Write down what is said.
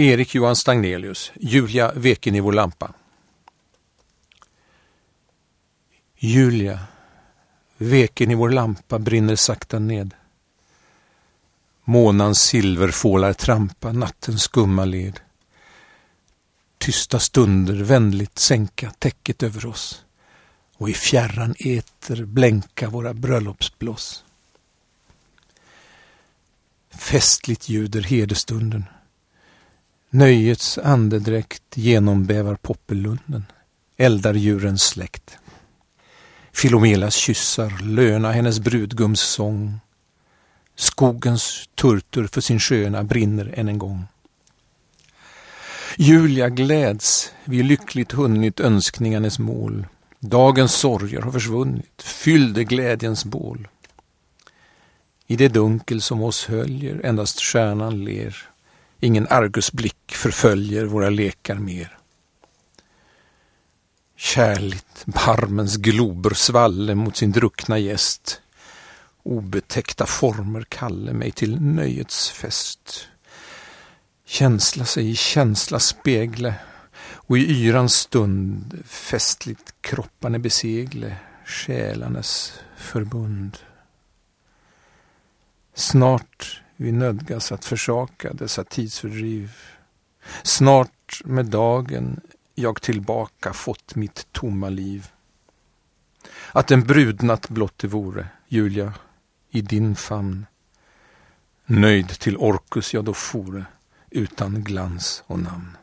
Erik Johan Stagnelius, Julia veken i vår lampa. Julia, veken i vår lampa brinner sakta ned. Månans silverfålar trampa nattens skumma led. Tysta stunder vänligt sänka täcket över oss och i fjärran eter blänka våra bröllopsblås. Festligt ljuder hederstunden. Nöjets andedräkt genombävar poppelunden, eldar djurens släkt. Filomelas kyssar löna hennes brudgums sång. Skogens turtur för sin sköna brinner än en gång. Julia gläds, vi lyckligt hunnit önskningarnas mål. Dagens sorger har försvunnit, fyllde glädjens bål. I det dunkel som oss höljer endast stjärnan ler. Ingen argusblick förföljer våra lekar mer. Kärligt barmens glober svalle mot sin druckna gäst. Obetäckta former kalle mig till nöjets fest. Känsla sig i känsla spegle och i yrans stund festligt kropparna besegle själarnas förbund. Snart vi nödgas att försaka dessa tidsfördriv. Snart med dagen jag tillbaka fått mitt tomma liv. Att en brudnatt blott det vore, Julia, i din famn. Nöjd till Orkus jag då fore, utan glans och namn.